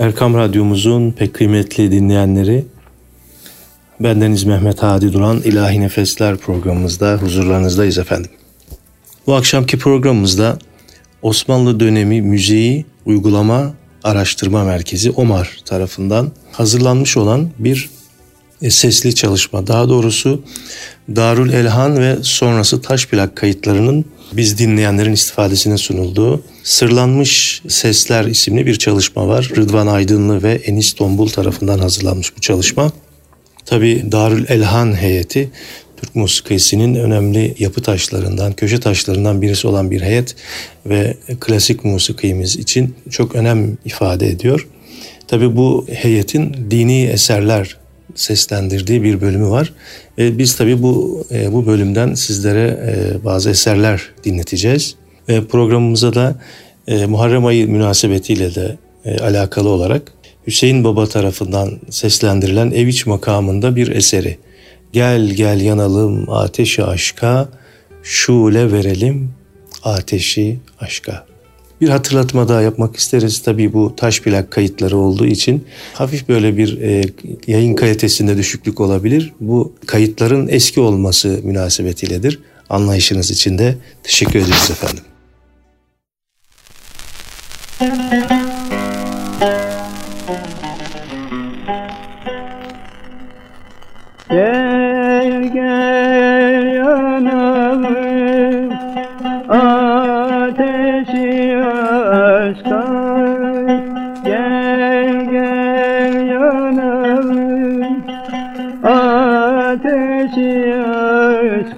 Erkam Radyomuzun pek kıymetli dinleyenleri, bendeniz Mehmet Hadi Duran İlahi Nefesler programımızda huzurlarınızdayız efendim. Bu akşamki programımızda Osmanlı dönemi müziği uygulama araştırma merkezi OMAR tarafından hazırlanmış olan bir e, sesli çalışma. Daha doğrusu Darül Elhan ve sonrası taş plak kayıtlarının biz dinleyenlerin istifadesine sunulduğu Sırlanmış Sesler isimli bir çalışma var. Rıdvan Aydınlı ve Enis Tombul tarafından hazırlanmış bu çalışma. Tabi Darül Elhan heyeti Türk musikisinin önemli yapı taşlarından, köşe taşlarından birisi olan bir heyet ve klasik musikimiz için çok önem ifade ediyor. Tabi bu heyetin dini eserler seslendirdiği bir bölümü var. E, biz tabi bu e, bu bölümden sizlere e, bazı eserler dinleteceğiz. E, programımıza da e, Muharrem ayı münasebetiyle de e, alakalı olarak Hüseyin Baba tarafından seslendirilen Eviç makamında bir eseri. Gel gel yanalım ateşi aşka, şule verelim ateşi aşka. Bir hatırlatma daha yapmak isteriz. Tabii bu taş plak kayıtları olduğu için hafif böyle bir e, yayın kalitesinde düşüklük olabilir. Bu kayıtların eski olması münasebetiyledir. Anlayışınız için de teşekkür ederiz efendim. Gel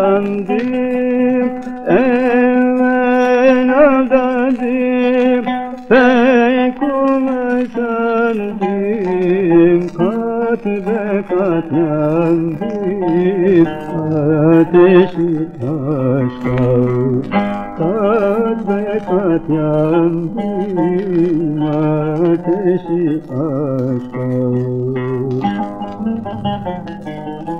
kolay sandım Evvel aldandım pek sandım Kat be kat yandım ateşi aşka Kat be kat yandım ateşi aşka Varın bilenler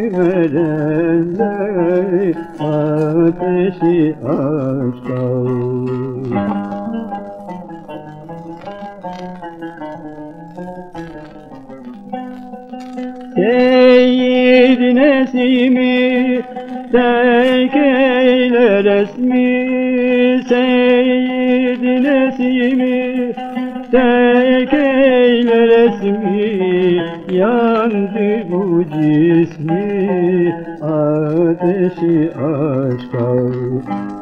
erenler ateşi aşka Seyyid Nesimi terk eyle resmi Seyyid Nesimi terk Yandı bu cismi ateşi aşka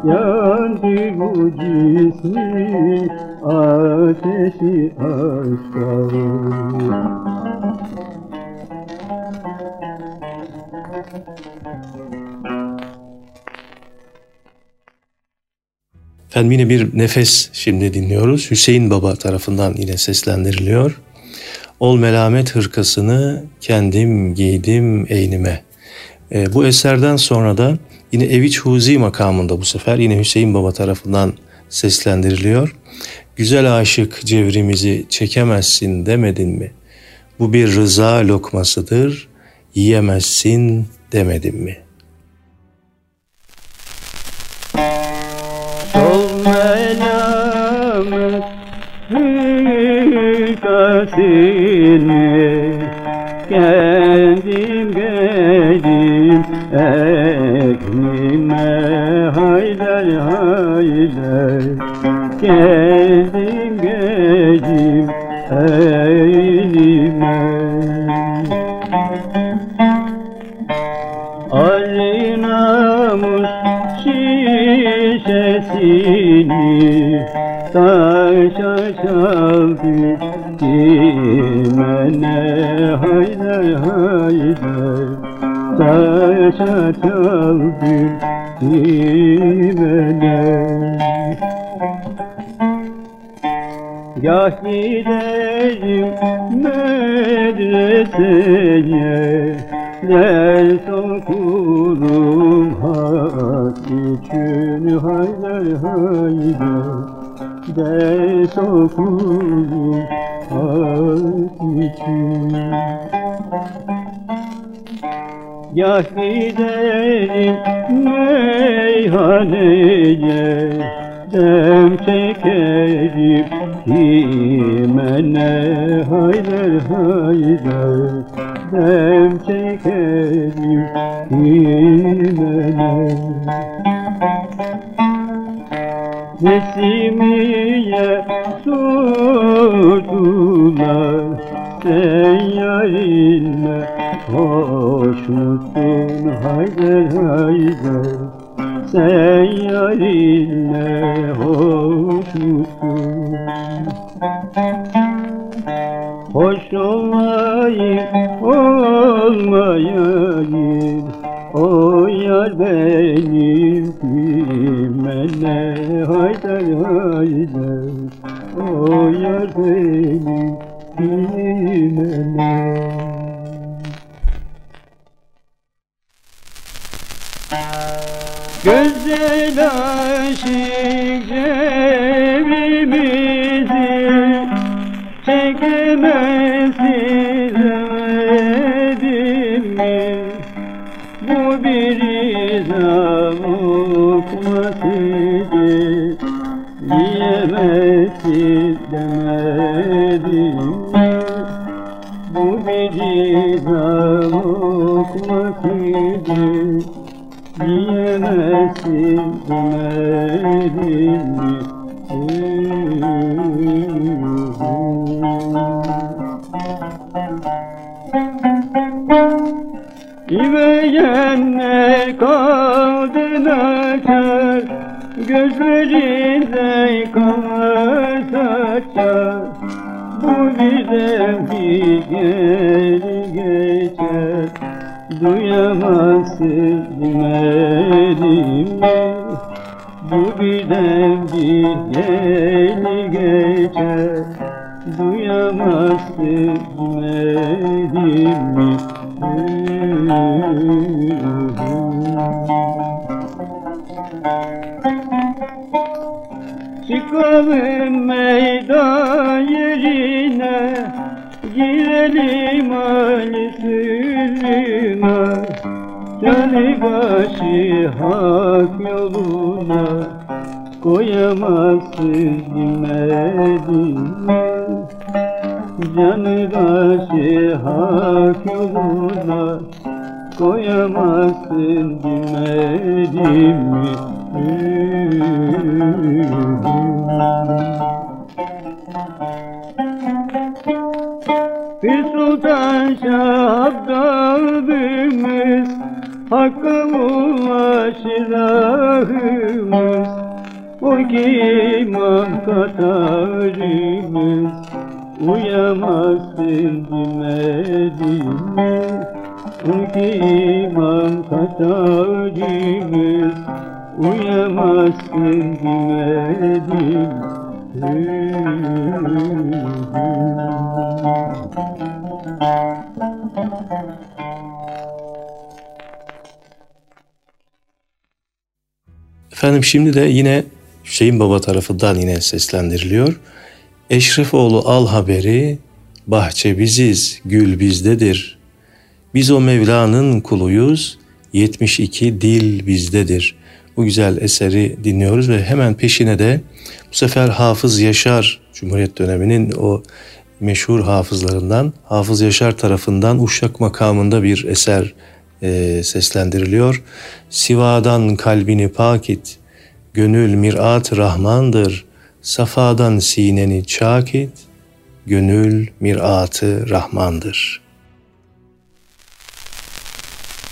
Yandı bu cismi ateşi aşka Efendim yine bir nefes şimdi dinliyoruz. Hüseyin Baba tarafından yine seslendiriliyor. Ol melamet hırkasını kendim giydim eynime. E, bu eserden sonra da yine Eviç Huzi makamında bu sefer yine Hüseyin Baba tarafından seslendiriliyor. Güzel aşık cevrimizi çekemezsin demedin mi? Bu bir rıza lokmasıdır, yiyemezsin demedin mi?'' Sol melamet Kendim geldim eknime Hayler hayler Kendim Aldım geldim elime. Ali namus şişesini taşa çaldı Kimene haydar haydar taşa çaldı Kimene Gah giderim medreseye Ders okurum hak için haydar haydar Ders okurum için Gah giderim meyhaneye. Dem çekerim Kimene haydar haydar dem çekerim Kimene Nesimiye sordular Sen yarinle hoş musun haydar haydar Sen yarinle hoş musun Hoş olmayın olmayayım O yar benim kimene haydar haydar O yar benim kimene Güzel aşık cebimizi Mi? Bu bir izam okmasıydı Diyemezsin demedim mi? İveyenler kaldı nakar Gözlerinde kan saçar Bu birden bir geri geçer Duyamazsın demedim mi? Bu birden bir geri geçer Duyamazsın demedim mi? Çıkalım meydan yerine Girelim Ali sırrına Canı başı hak yoluna Koyamazsın mi? Canı başı hak yoluna Koyamazsın demedim mi? Bir sultan şabdalımız Hakkı ulaşır ahımız O ki imam katarımız Uyamazsın demedim mi? O ki imam katarımız Uyamazsın demedim Efendim şimdi de yine Hüseyin Baba tarafından yine seslendiriliyor. Eşrefoğlu al haberi, bahçe biziz, gül bizdedir. Biz o Mevla'nın kuluyuz. 72 dil bizdedir. Bu güzel eseri dinliyoruz ve hemen peşine de bu sefer Hafız Yaşar Cumhuriyet döneminin o meşhur hafızlarından Hafız Yaşar tarafından Uşak makamında bir eser e, seslendiriliyor. Sivadan kalbini pak et, gönül mirat rahmandır, safadan sineni çak et, gönül miratı rahmandır.''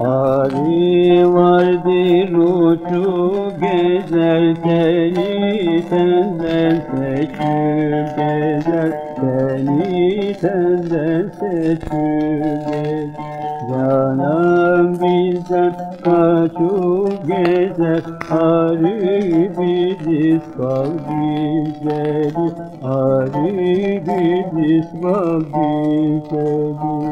Ari vardır uçu gezer seni senden seçip gezer seni senden seçip gezer. Canım bizden kaçıp gezer Ari bir İsbal güzeli Ali bin güzeli.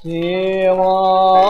希望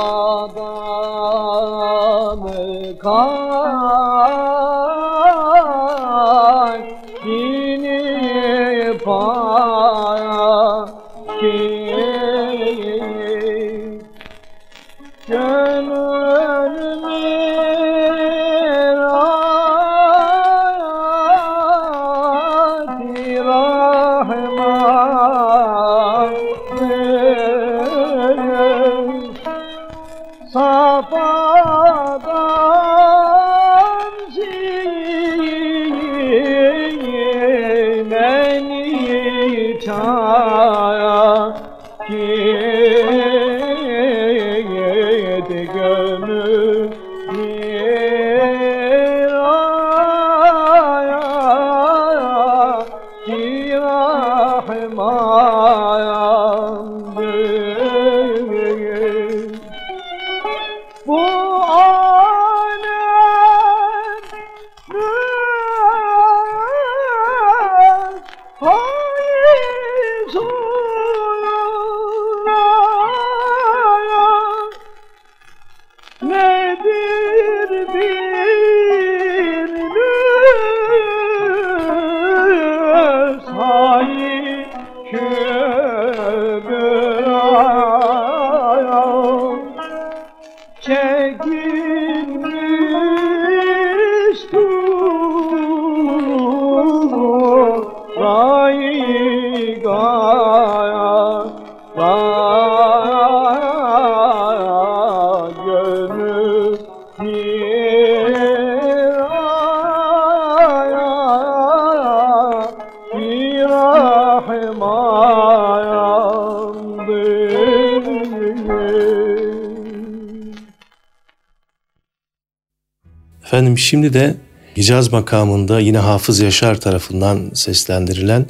Efendim şimdi de Hicaz makamında yine Hafız Yaşar tarafından seslendirilen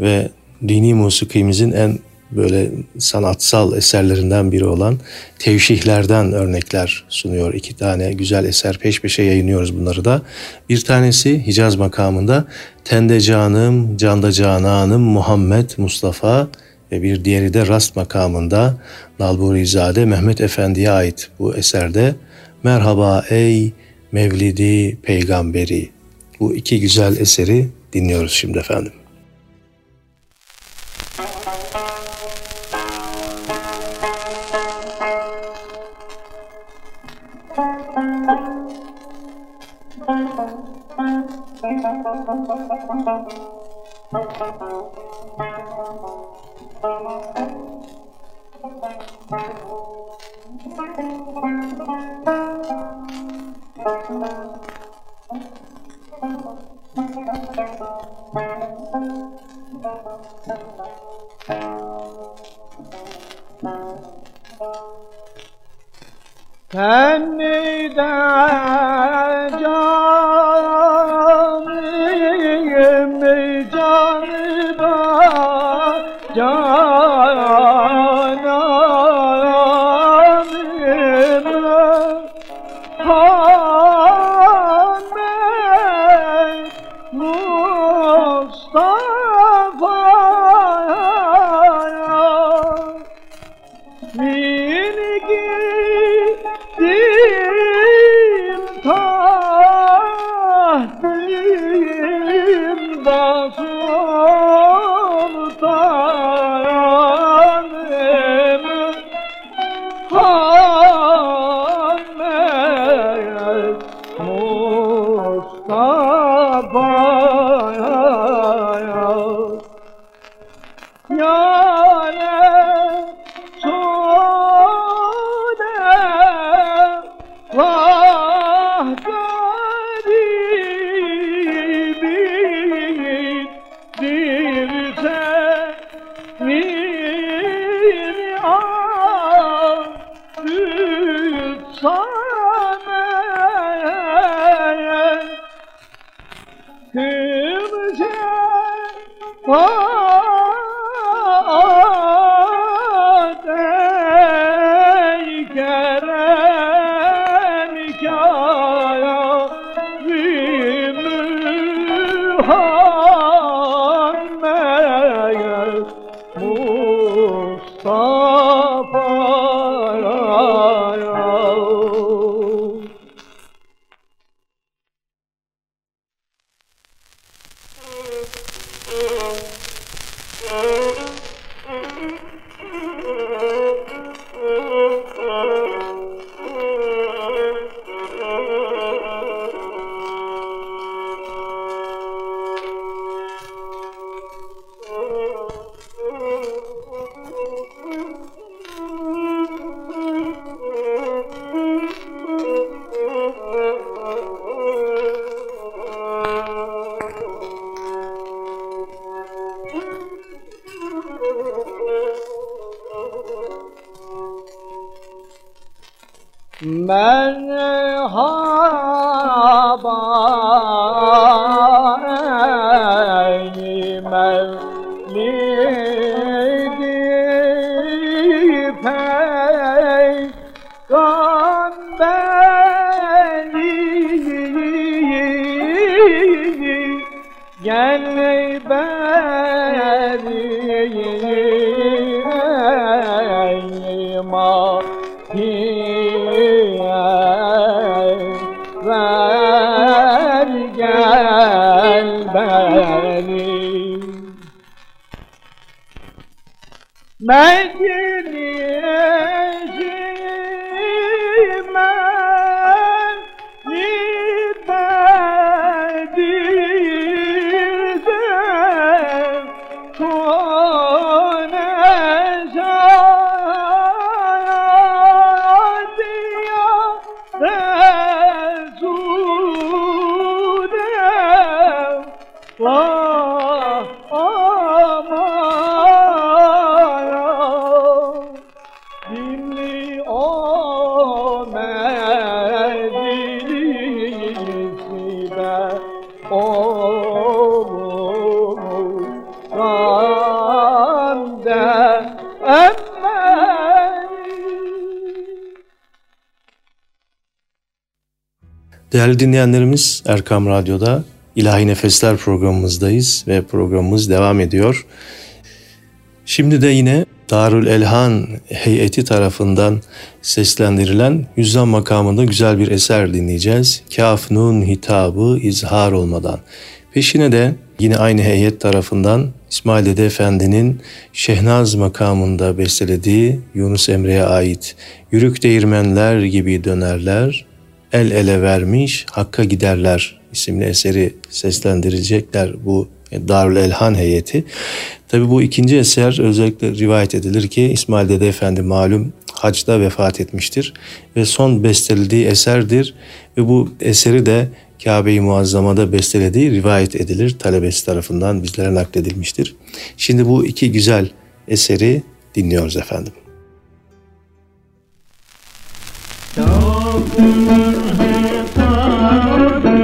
ve dini musikimizin en böyle sanatsal eserlerinden biri olan tevşihlerden örnekler sunuyor. İki tane güzel eser peş peşe yayınlıyoruz bunları da. Bir tanesi Hicaz makamında Tende Canım, Canda Cananım Muhammed Mustafa ve bir diğeri de Rast makamında Nalburizade Mehmet Efendi'ye ait bu eserde Merhaba ey Mevlidi Peygamberi bu iki güzel eseri dinliyoruz şimdi efendim. Thank you. 天边角。başıma diye gel beni. Ben Değerli dinleyenlerimiz Erkam Radyo'da İlahi Nefesler programımızdayız ve programımız devam ediyor. Şimdi de yine Darül Elhan heyeti tarafından seslendirilen Hüzzam makamında güzel bir eser dinleyeceğiz. Kaf Nun hitabı izhar olmadan. Peşine de yine aynı heyet tarafından İsmail Dede Efendi'nin Şehnaz makamında bestelediği Yunus Emre'ye ait Yürük değirmenler gibi dönerler, el ele vermiş hakka giderler isimli eseri seslendirecekler bu Darül Elhan heyeti. Tabi bu ikinci eser özellikle rivayet edilir ki İsmail Dede Efendi malum hacda vefat etmiştir ve son bestelediği eserdir ve bu eseri de Kabe-i Muazzama'da bestelediği rivayet edilir. Talebesi tarafından bizlere nakledilmiştir. Şimdi bu iki güzel eseri dinliyoruz efendim. تو به خاطر به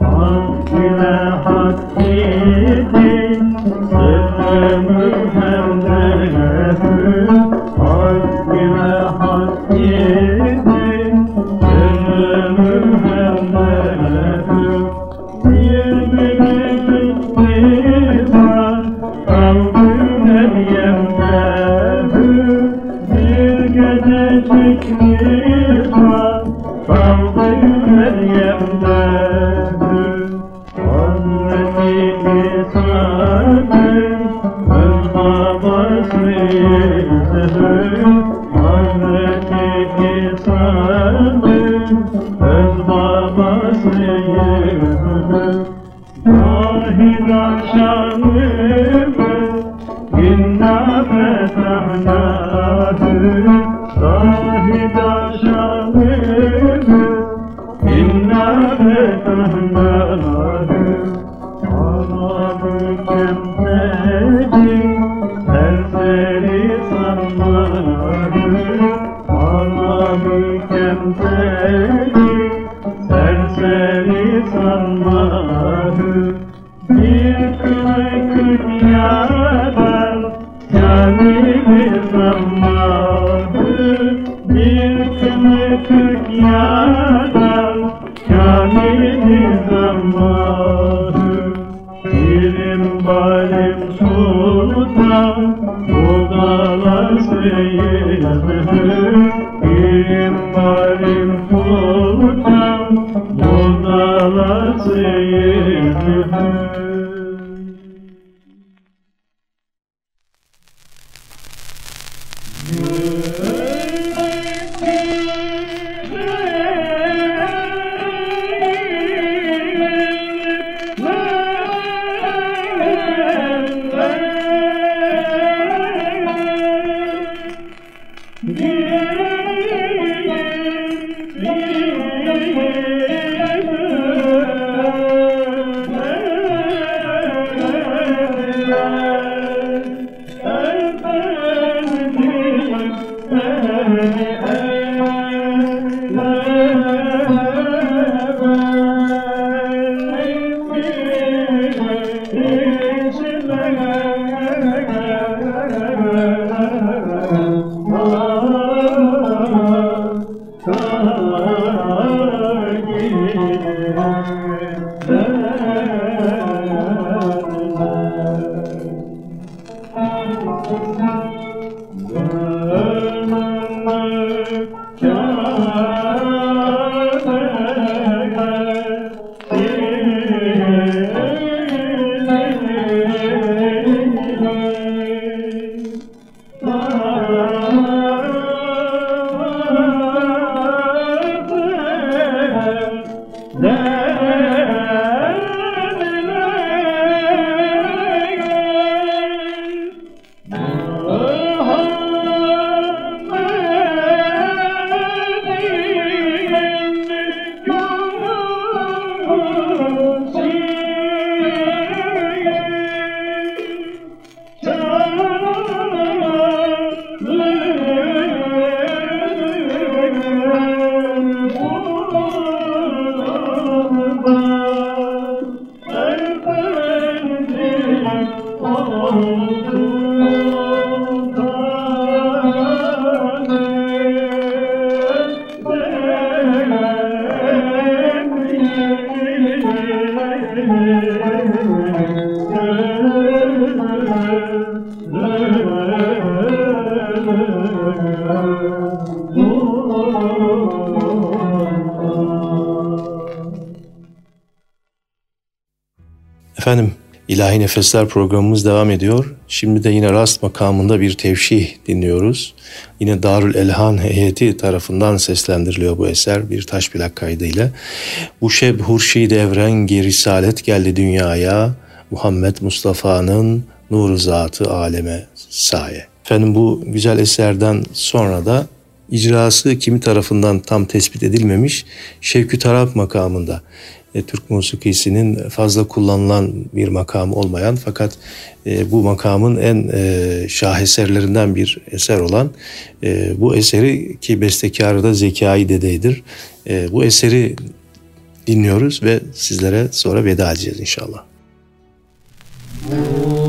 on. woman İlahi Nefesler programımız devam ediyor. Şimdi de yine rast makamında bir tevşih dinliyoruz. Yine Darül Elhan heyeti tarafından seslendiriliyor bu eser bir taş plak kaydıyla. Bu şeb hurşid evrengi risalet geldi dünyaya. Muhammed Mustafa'nın nuru zatı aleme saye. Efendim bu güzel eserden sonra da icrası kimi tarafından tam tespit edilmemiş Şevkü Tarap makamında e, Türk musikisinin fazla kullanılan bir makam olmayan fakat e, bu makamın en e, şaheserlerinden bir eser olan e, bu eseri ki bestekarı da Zekai Dede'dir. E, bu eseri dinliyoruz ve sizlere sonra veda edeceğiz inşallah. Bu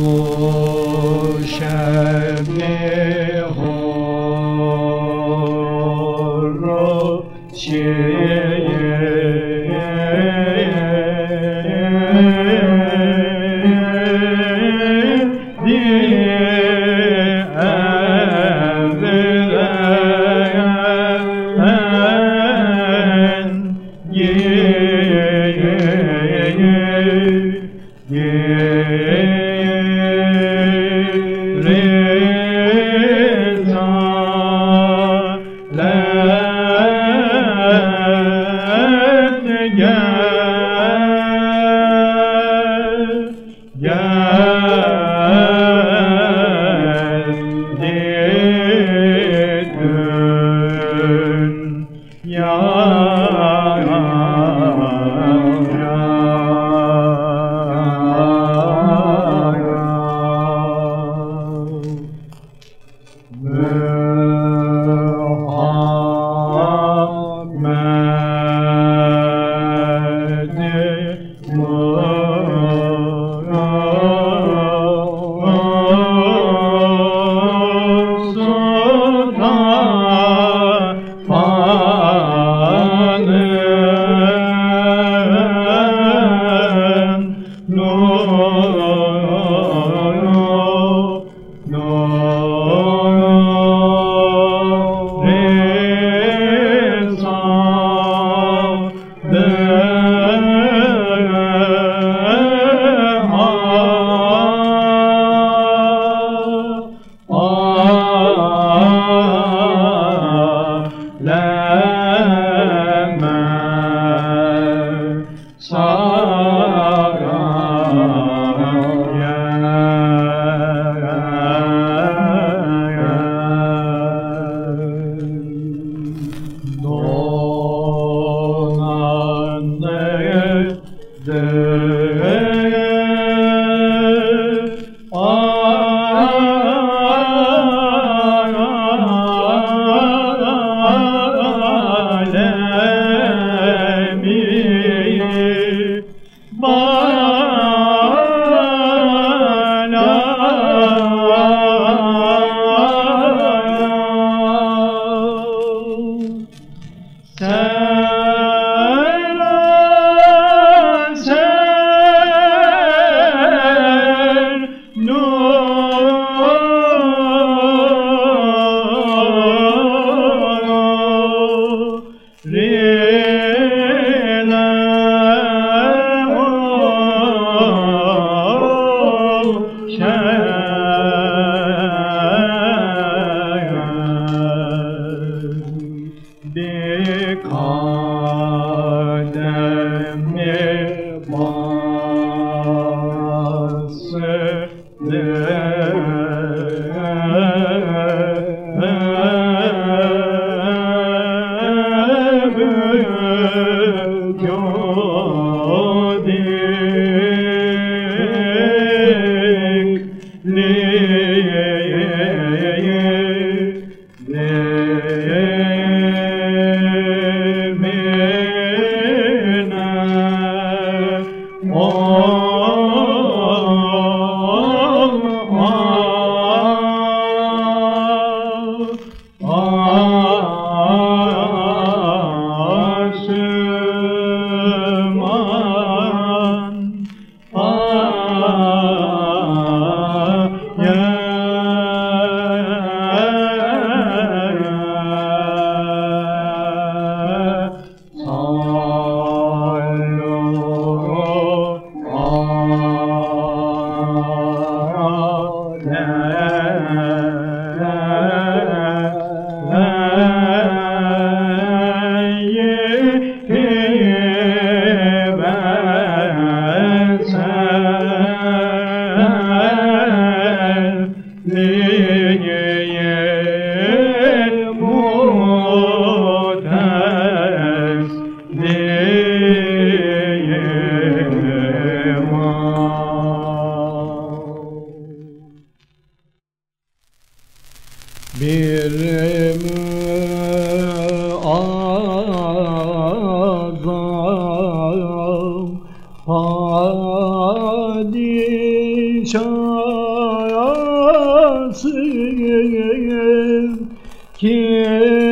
天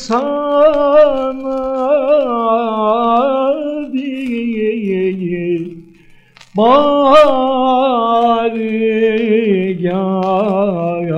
sana bir bari gel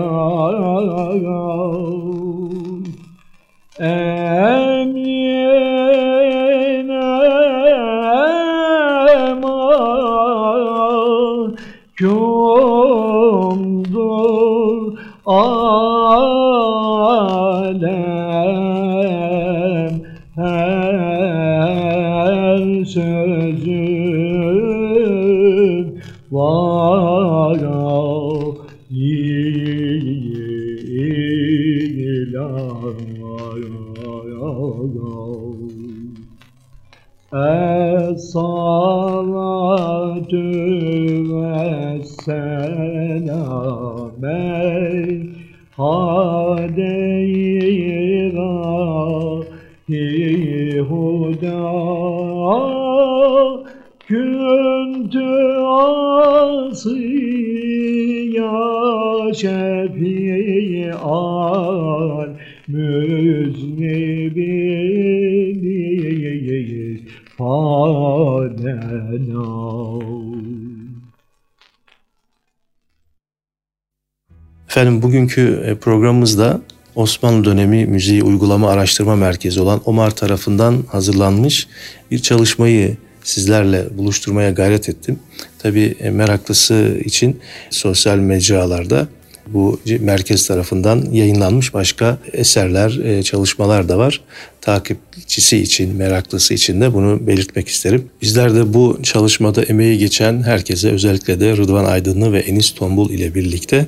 Efendim bugünkü e, programımızda Osmanlı dönemi müziği uygulama araştırma merkezi olan OMAR tarafından hazırlanmış bir çalışmayı sizlerle buluşturmaya gayret ettim. Tabii e, meraklısı için sosyal mecralarda bu merkez tarafından yayınlanmış başka eserler, e, çalışmalar da var. Takipçisi için, meraklısı için de bunu belirtmek isterim. Bizler de bu çalışmada emeği geçen herkese özellikle de Rıdvan Aydınlı ve Enis Tombul ile birlikte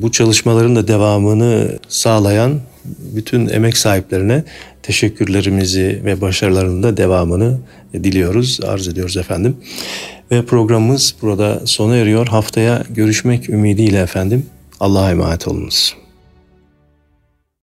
bu çalışmaların da devamını sağlayan bütün emek sahiplerine teşekkürlerimizi ve başarılarının da devamını diliyoruz, arz ediyoruz efendim. Ve programımız burada sona eriyor. Haftaya görüşmek ümidiyle efendim. Allah'a emanet olunuz.